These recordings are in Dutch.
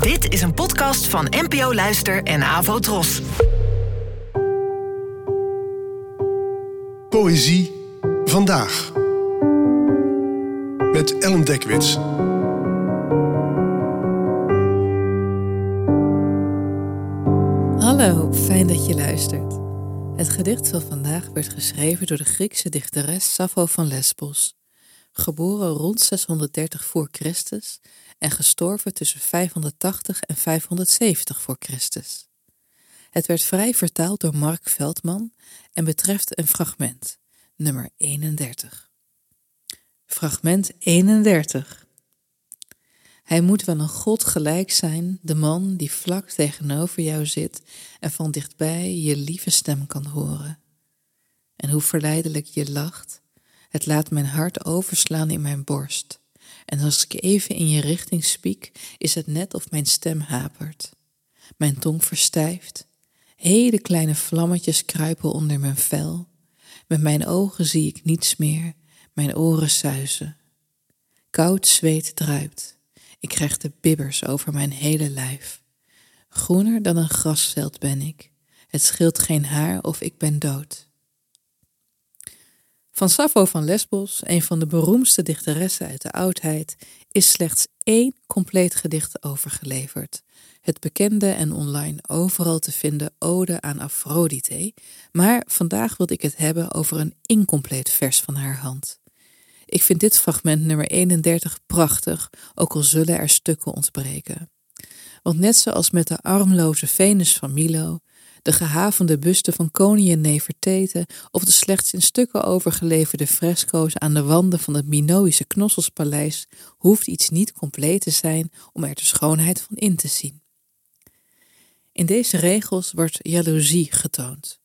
Dit is een podcast van NPO Luister en Avo Tros. Poëzie vandaag. Met Ellen Dekwits. Hallo, fijn dat je luistert. Het gedicht van vandaag werd geschreven door de Griekse dichteres Sappho van Lesbos, geboren rond 630 voor Christus en gestorven tussen 580 en 570 voor Christus. Het werd vrij vertaald door Mark Veldman en betreft een fragment, nummer 31. Fragment 31. Hij moet wel een God gelijk zijn, de man die vlak tegenover jou zit en van dichtbij je lieve stem kan horen. En hoe verleidelijk je lacht, het laat mijn hart overslaan in mijn borst. En als ik even in je richting spiek, is het net of mijn stem hapert. Mijn tong verstijft, hele kleine vlammetjes kruipen onder mijn vel. Met mijn ogen zie ik niets meer, mijn oren suizen. Koud zweet druipt. Ik krijg de bibbers over mijn hele lijf. Groener dan een grasveld ben ik. Het scheelt geen haar of ik ben dood. Van Sappho van Lesbos, een van de beroemdste dichteressen uit de oudheid, is slechts één compleet gedicht overgeleverd. Het bekende en online overal te vinden Ode aan Aphrodite, maar vandaag wil ik het hebben over een incompleet vers van haar hand. Ik vind dit fragment nummer 31 prachtig, ook al zullen er stukken ontbreken. Want net zoals met de armloze Venus van Milo, de gehavende buste van koningin Nefertete of de slechts in stukken overgeleverde fresco's aan de wanden van het Minoïsche Knosselspaleis, hoeft iets niet compleet te zijn om er de schoonheid van in te zien. In deze regels wordt jaloezie getoond.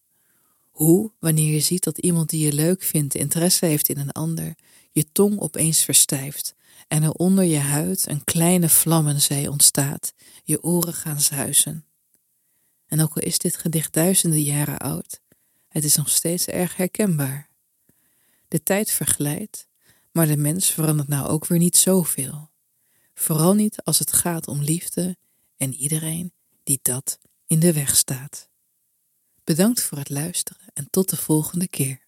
Hoe, wanneer je ziet dat iemand die je leuk vindt interesse heeft in een ander, je tong opeens verstijft en er onder je huid een kleine vlammenzee ontstaat, je oren gaan zuizen. En ook al is dit gedicht duizenden jaren oud, het is nog steeds erg herkenbaar. De tijd verglijdt, maar de mens verandert nou ook weer niet zoveel. Vooral niet als het gaat om liefde en iedereen die dat in de weg staat. Bedankt voor het luisteren en tot de volgende keer.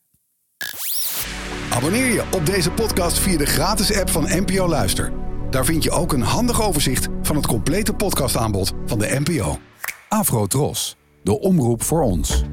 Abonneer je op deze podcast via de gratis app van NPO Luister. Daar vind je ook een handig overzicht van het complete podcastaanbod van de NPO. Afro Tros, de omroep voor ons.